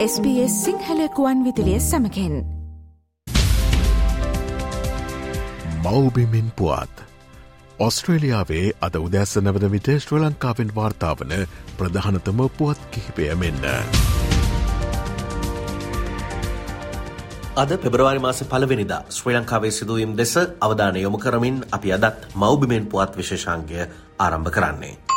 SBS සිංහලකුවන් විදිලිය සමකෙන් මවබිමින් පුවත් ඔස්ට්‍රේලියාවේ අද උදැස්සන වන විට ශ්‍ර ලංකාවෙන් වාර්තාාවන ප්‍රධානතම පුවත් කිහිපය මෙන්න. අද පෙබරවාරි මාස පලවෙනිදා ශ්‍රී ලංකාවේ සිදුවීම් දෙස අවධානය යොමු කරමින් අපි අදත් මෞබිමෙන් පුවත් විශේෂංගය ආරම්භ කරන්නේ.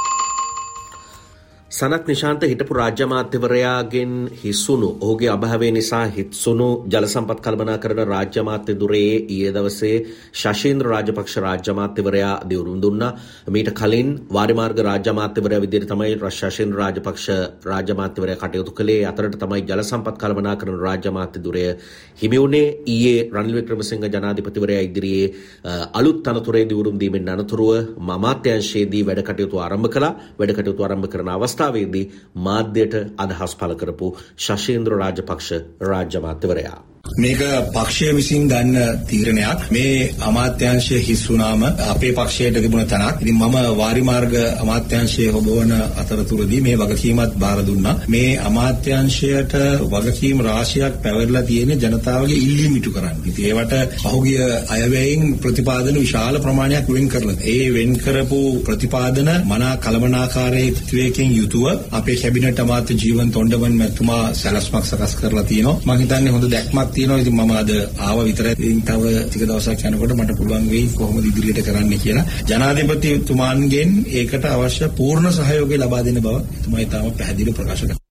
සනත් නිශාන්ත හිටපු රාජ්‍යමාත්‍යවරයාගෙන් හිස්සුණු ඔහුගේ අභාවේ නිසා හිත්සුණු ජලසම්පත් කල්පනා කරන රාජ්‍යමාත්‍ය දුරේ ඊයේ දවසේ ශශීන්ද්‍ර රාජපක්ෂ රාජ්‍යමාත්‍යවරයා දිවුරුම් දුන්නා. මීට කලින් වාරිමාර්ග රාජ්‍යමාත්‍යවරයා විදිහට තමයි ශශීන්ද්‍ර රාජපක්ෂ රාජ්‍යමාත්‍යවරයා කටයුතු කළේ. අතරට තමයි ජලසම්පත් කල්පනා කරන රාජ්‍යමාත්‍ය දුරය හිමි වුණේ. ඊයේ රනිල් වික්‍රමසිංහ ජනාධිපතිවරයා ඉදිරියේ අලුත් තනතුරේ දිවුරුම් දීමෙන් අනතුරුව මමාත්‍යංශයේදී වැඩ කටයුතු ආරම්භ කළා. වැඩ කටයුතු ආරම්භ කරන අවස්ථාව අවස්ථාවේදී මාධ්‍යයට අදහස් පළ කරපු ශශීන්ද්‍ර රාජපක්ෂ රාජ්‍ය මාත්‍යවරයා. මේක පක්ෂය විසින් ගන්න තීරණයක් මේ අමාත්‍යංශය හිස් වුණාම අපේ පක්ෂයට තිබුණ තැනක්. ඉතින් මම වාරිමාර්ග අමාත්‍යංශයේ හොබවන අතරතුරදී මේ වගකීමත් බාර දුන්නා. මේ අමාත්‍යංශයට වගකීම් රාශියක් පැවරලා තියෙන ජනතාවගේ ඉල්ලීම් ඉටු කරන්න. ඉතින් ඒවට පහුගිය අයවැයෙන් ප්‍රතිපාදන විශාල ප්‍රමාණයක් වෙන් කරලා. ඒ වෙන් කරපු ප්‍රතිපාදන මනා කළමනාකාරී යුතුව අපේ කැබිනට් අමාත්‍ය ජීවන් තොණ්ඩමන් මැතිතුමා සැලැස්මක් සකස් කරලා තියෙනවා. මම හිතන්නේ හොඳ දැක්මක් තියෙනවා. ඉතින් මම අද ආව විතරයි. ඉතින් තව ටික දවසක් යනකොට මට පුළුවන් වෙයි කොහොමද ඉදිරියට කරන්න කියලා. ජනාධිපතිතුමාන්ගෙන් ඒකට අවශ්‍ය පූර්ණ සහයෝගය ලබා දෙන බව එතුමා ඊටම පැහැදිලිව ප්‍රකාශ කළා.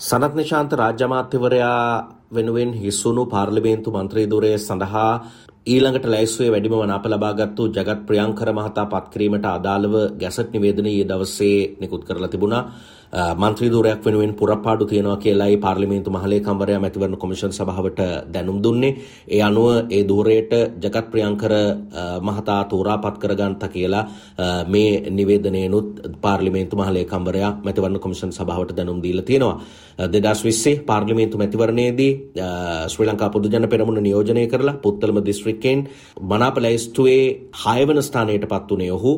සනත් නිශාන්ත රාජ්‍ය අමාත්‍යවරයා වෙනුවෙන් හිස්සුණු පාර්ලිමේන්තු මන්ත්‍රී ධුරය සඳහා ඊළඟට ලැයිස්වේ වැඩිම මනාප ලබාගත්තු ජගත් ප්‍රියංකර මහතා පත්කිරීමට අදාළව ගැසට් නිවේදනය ඊයේ දවසේ නිකුත් කරලා තිබුණා. මන්ත්‍රී ධූරයක් වෙනුවෙන් පුරපාඩු තියෙනවා කියලායි පාර්ලිමේන්තු මහලේකම්වරයා මැතිවරණ කොමිෂන් සභාවට දැනුම් දුන්නේ. ඒ අනුව ඒ ධූරයට ජගත් ප්‍රියංකර මහතා තෝරාපත් කරගන්ත කියලා මේ නිවේදනයනුත් පාර්ලිමේන්තු මහලේකම්වරයා මැතිවරණ කොමිෂන් සභාවට දැනුම් දීලා තියෙනවා. දෙදස් විස්සේ පාර්ලිමේන්තු මැතිවරණයේදී ශ්‍රී ලංකා පොදු ජන පෙරමුණ නියෝජනය කරලා පුත්තලම දිස්ත්‍රික්කෙන් මනාප ලැයිස්තුවේ හයවන ස්ථානයට පත් වනේ ඔහු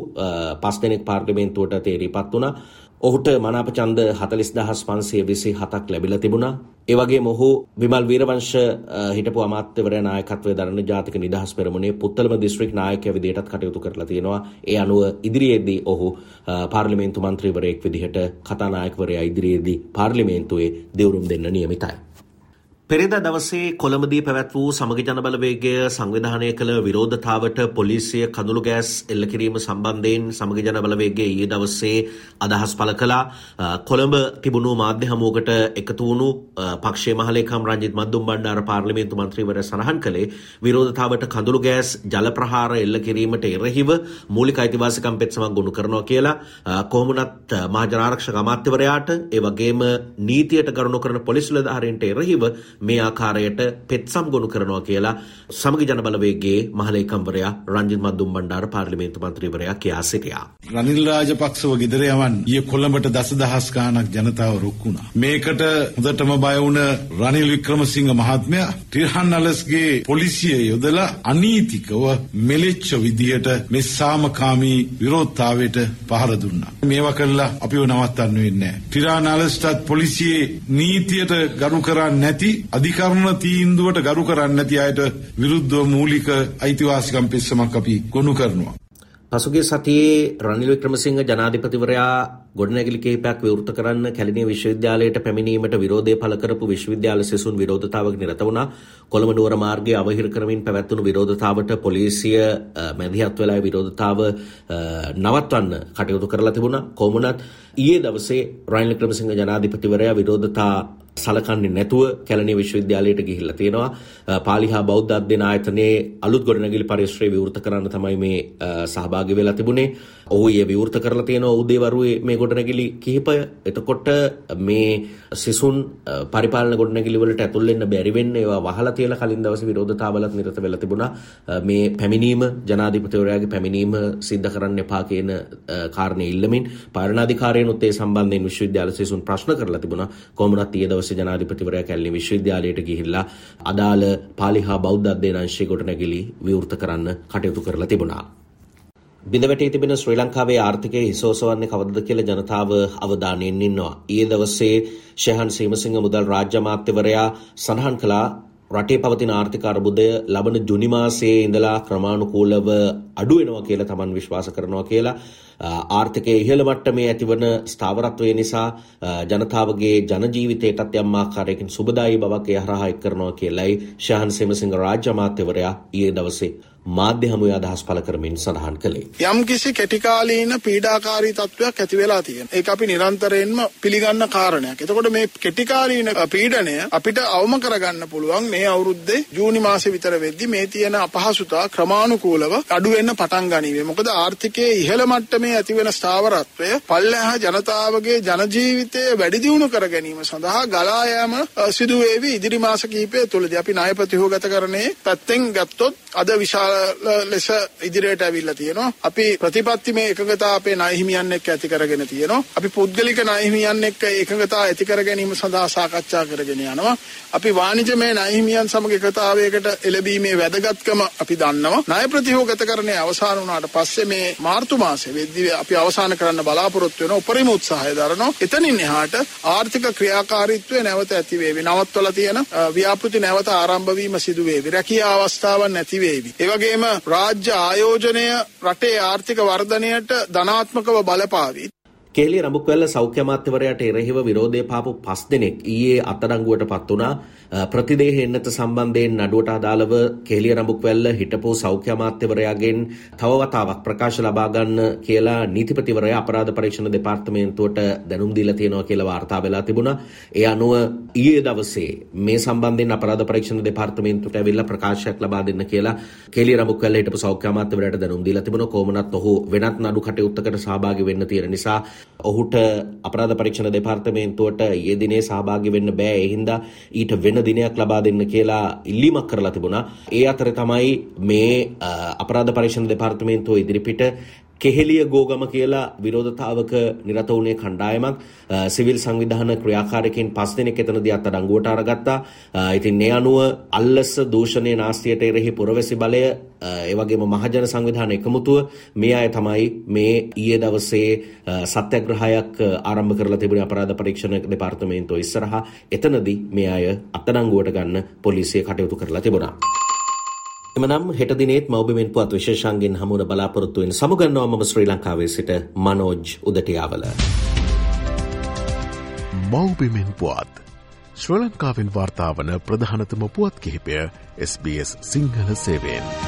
පස් දෙනෙක් පාර්ලිමේන්තුවට තේරී පත් වුණා ඔහුට මනාප ඡන්ද 40527ක් ලැබිලා තිබුණා. ඒ වගේම ඔහු විමල් වීරවංශ හිටපු අමාත්‍යවරයා නායකත්වයේ දරන ජාතික නිදහස් පෙරමුණේ පුත්තලම දිස්ත්‍රික් නායකයා විදිහටත් කටයුතු කරලා තියෙනවා. ඒ අනුව ඉදිරියේදී ඔහු පාර්ලිමේන්තු මන්ත්‍රීවරයෙක් විදිහට කතානායකවරයා ඉදිරියේදී පාර්ලිමේන්තුවේ දිවුරුම් දෙන්න නියමිතයි. පෙරේද දවසේ කොළඹදී පැවැත් වූ සමග ජනබලවේගය සංවිධානය කළ විරෝධතාවට පොලිසිය කඳුළු ගෑස් එල්ල කිරීම සම්බන්ධයෙන් සමග ජනබලවේගය ඊයේ දවසේ අදහස් පළ කළා. කොළඹ තිබුණු මාධ්‍ය හමුවකට එකතු වුණු පක්ෂේ මහලේකම් රංජිත් මද්දුම් බණ්ඩාර පාර්ලිමේන්තු මන්ත්‍රීවරයා සඳහන් කළේ විරෝධතාවට කඳුළු ගෑස් ජල ප්‍රහාර එල්ල කිරීමට එරෙහිව මූලික අයිතිවාසිකම් පෙත්සමක් ගොනු කරනවා කියලා. කොහොමුණත් මහජනාරක්ෂක අමාත්‍යවරයාට ඒ වගේම නීතියට ගරුණු කරන පොලිස් නිලධාරීන්ට එරෙහිව මේ ආකාරයට පෙත්සම් ගොනු කරනවා කියලා සමග ජනබලවේගේ මහලේකම්වරයා රංජිත් මද්දුම් බණ්ඩාර පාර්ලිමේන්තු මන්ත්‍රීවරයා කියා සිටියා. රනිල් රාජපක්ෂව ගෙදර යවන් ඊයේ කොළඹට දසදහස් ගාණක් ජනතාව රුක් වුණා. මේකට හොඳටම බය වුණ රනිල් වික්‍රමසිංහ මහත්මයා ටිර්හන් අලස්ගේ පොලිසිය යොදලා අනීතිකව මෙලෙච්ච විදියට මේ සාමකාමී විරෝධතාවයට පහර දුන්නා. මේවා කළා අපිව නවත්තන්න වෙන්නේ නැහැ. ටිර්හන් අලස්ටත් පොලිසියේ නීතියට ගරු කරන්නේ නැති අධිකරණ තීන්දුවට ගරු කරන්නේ නැති අයට විරුද්ධව මූලික අයිතිවාසිකම් පෙස්සමක් අපි ගොනු කරනවා. පසුගිය සතියේ රනිල් වික්‍රමසිංහ ජනාධිපතිවරයා ගොඩනැගිලි කිහිපයක් විවෘත කරන්න කැලණිය විශ්වවිද්‍යාලයට පැමිණීමට විරෝධය පළ කරපු විශ්වවිද්‍යාල සිසුන් විරෝධතාවක නිරත වුණා. කොළඹ නුවර මාර්ගයේ අවහිර කරමින් පැවැත්වුණු විරෝධතාවට පොලිසිය මැදිහත් වෙලා විරෝධතාව නවත්වන්න කටයුතු කරලා තිබුණා. කොමුණත් ඊයේ දවසේ රනිල් වික්‍රමසිංහ ජනාධිපතිවරයා විරෝධතා සලකන්නේ නැතුව කැලණිය විශ්වවිද්‍යාලයට ගිහිල්ලා තියෙනවා. පාලි හා බෞද්ධ අධ්‍යයන ආයතනයේ අලුත් ගොඩනැගිලි පරිශ්‍රය විවෘත කරන්න තමයි මේ සහභාගී වෙලා තිබුණේ. ඔහු ඒ විවෘත කරලා තියෙනවා උදේවරුේ මේ ගොඩනැගිලි කිහිපය. එතකොට මේ සිසුන් පරිපාලන ගොඩනැගිලි වලට ඇතුල් වෙන්න බැරි වෙන්නේ ඒවා වහලා තියලා කලින් දවසේ විරෝධතාවලත් නිරත වෙලා තිබුණා. මේ පැමිණීම ජනාධිපතිවරයාගේ පැමිණීම සිද්ධ කරන්න එපා කියන කාරණේ ඉල්ලමින් පාලනාධිකාරියනුත් ඒ සම්බන්ධයෙන් විශ්වවිද්‍යාල සිසුන් ප්‍රශ්න කරලා තිබුණා. කොහොමවත් ඊයේ දවසේ ජනාධිපතිවරයා කැලණි විශ්වවිද්‍යාලයට ගිහිල්ලා අදාළ පාලි හා බෞද්ධ අධ්‍යයන අංශයේ ගොඩනැගිලි විවෘත කරන්න කටයුතු කරලා තිබුණා. බිඳවැටී තිබෙන ශ්‍රී ලංකාවේ ආර්ථිකය හිසෝසවන්නේ කවදද කියලා ජනතාව අවධානයෙන් ඉන්නවා. ඊයේ දවසේ ෂෙහන් සීමසිංහ මුදල් රාජ්‍ය අමාත්‍යවරයා සඳහන් කළා රටේ පවතින ආර්ථික අර්බුදය ලබන ජුනි මාසයේ ඉඳලා ක්‍රමානුකූලව අඩු වෙනවා කියලා තමන් විශ්වාස කරනවා කියලා. ආර්ථිකයේ ඉහළ මට්ටමේ ඇතිවන ස්ථාවරත්වය නිසා ජනතාවගේ ජනජීවිතයටත් යම් ආකාරයකින් සුබදායී බවක් එය හරහා එක් කරනවා කියලයි ශාහන් සේමසිංහ රාජ්‍ය අමාත්‍යවරයා ඊයේ දවසේ මාධ්‍ය හමුවේ අදහස් පළ කරමින් සඳහන් කළේ. යම් කිසි කෙටිකාලීන පීඩාකාරී තත්වයක් ඇති වෙලා තියෙනවා. ඒක අපි නිරන්තරයෙන්ම පිළිගන්න කාරණයක්. එතකොට මේ කෙටිකාලීන පීඩනය අපිට අවම කරගන්න පුළුවන් මේ අවුරුද්දේ ජූනි මාසේ විතර වෙද්දි මේ තියෙන අපහසුතා ක්‍රමානුකූලව අඩු වෙන්න පටන් ගනීවි. මොකද ආර්ථිකයේ ඉහළ මට්ටමේ ඇති වෙන ස්ථාවරත්වය පල්ලෙහා ජනතාවගේ ජන ජීවිතය වැඩි දියුණු කර ගැනීම සඳහා ගලා යාම සිදු වේවි ඉදිරි මාස කිහිපය තුළදී. අපි ණය ප්‍රතිහෝගතකරණයේ පැත්තෙන් ගත්තොත් අද විශාල ලෙස ඉදිරියට ඇවිල්ලා තියෙනවා. අපි ප්‍රතිපත්තිමය එකඟතා අපේ ණය හිමියන් එක්ක ඇති කරගෙන තියෙනවා. අපි පුද්ගලික ණය හිමියන් එක්ක එකඟතා ඇති කර ගැනීම සඳහා සාකච්ඡා කරගෙන යනවා. අපි වාණිජමය ණය හිමියන් සමග එකතාවයකට එළඹීමේ වැදගත්කම අපි දන්නවා. ණය ප්‍රතිහෝගතකරණය අවසන් වුණාට පස්සේ මේ මාර්තු මාසයේ වෙද්දී අපි අවසන් කරන්න බලාපොරොත්තු වෙන උපරිම උත්සාහය දරනවා. එතනින් එහාට ආර්ථික ක්‍රියාකාරීත්වය නැවත ඇති වේවි. නවත්වලා තියෙන ව්‍යාපෘති නැවත ආරම්භ වීම සිදු වේවි. රැකියා අවස්ථාවන් නැති වේවි. ඒ වගේ වගේම රාජ්‍ය ආයෝජනය රටේ ආර්ථික වර්ධනයට ධනාත්මකව බලපාවි. කේලිය රඹුක්වැල්ල සෞඛ්‍ය අමාත්‍යවරයාට එරෙහිව විරෝධය පාපු පස් දෙනෙක් ඊයේ අත්අඩංගුවට පත් වුණා. ප්‍රතිදේහ එන්නත සම්බන්ධයෙන් නඩුවට අදාළව කෙලිය රඹුක්වැල්ල හිටපු සෞඛ්‍ය අමාත්‍යවරයාගෙන් තව වතාවක් ප්‍රකාශ ලබා ගන්න කියලා නීතිපතිවරයා අපරාධ පරීක්ෂණ දෙපාර්තමේන්තුවට දැනුම් දීලා තියෙනවා කියලා වාර්තා වෙලා තිබුණා. ඒ අනුව ඊයේ දවසේ මේ සම්බන්ධයෙන් අපරාධ පරීක්ෂණ දෙපාර්තමේන්තුවට ඇවිල්ලා ප්‍රකාශයක් ලබා දෙන්න කියලා කෙලිය රඹුක්වැල්ල හිටපු සෞඛ්‍ය අමාත්‍යවරයාට දැනුම් දීලා තිබුණා. කොහොමනත් ඔහු වෙනත් නඩු කටයුත්තකට සහභාගී වෙන්න තියෙන නිසා ඔහුට අපරාධ පරීක්ෂණ දෙපාර්තමේන්තුවට ඊයේ දිනේ සහභාගී වෙන්න බෑ. ඒ හින්දා ඊට වෙන දිනයක් ලබා දෙන්න කියලා ඉල්ලීමක් කරලා තිබුණා. ඒ අතර තමයි මේ අපරාධ පරීක්ෂණ දෙපාර්තමේන්තුව ඉදිරිපිට කෙහෙලිය ගෝගම කියලා විරෝධතාවක නිරත වුණේ කණ්ඩායමක් සිවිල් සංවිධාන ක්‍රියාකාරකෙන් පස් දෙනෙක් එතනදී අත්අඩංගුවට අරගත්තා. ඉතින් ඒ අනුව අල්ලස දූෂණයේ නාස්තියට එරෙහි පුරවැසි බලය ඒ වගේම මහජන සංවිධාන එකමුතුව මේ අය තමයි මේ ඊයේ දවසේ සත්‍යග්‍රහයක් ආරම්භ කරලා තිබුණේ අපරාධ පරීක්ෂණ දෙපාර්තමේන්තුව ඉස්සරහා. එතනදී මේ අය අත්අඩංගුවට ගන්න පොලිසිය කටයුතු කරලා තිබුණා. එමනම් හෙට දිනේත් මවබිමෙන් පුවත් විශේෂන්ගෙන් හමුවන බලාපොරොත්තු වෙන සමුගන්නවා මම ශ්‍රී ලංකාවේ සිට මනෝජ් උදටියාවල. මවබිමෙන් පුවත්. ශ්‍ර ලංකාවෙන් වාර්තාාවන ප්‍රධානතම පුවත් කිහිපය SBS සිංහල සේවෙන්.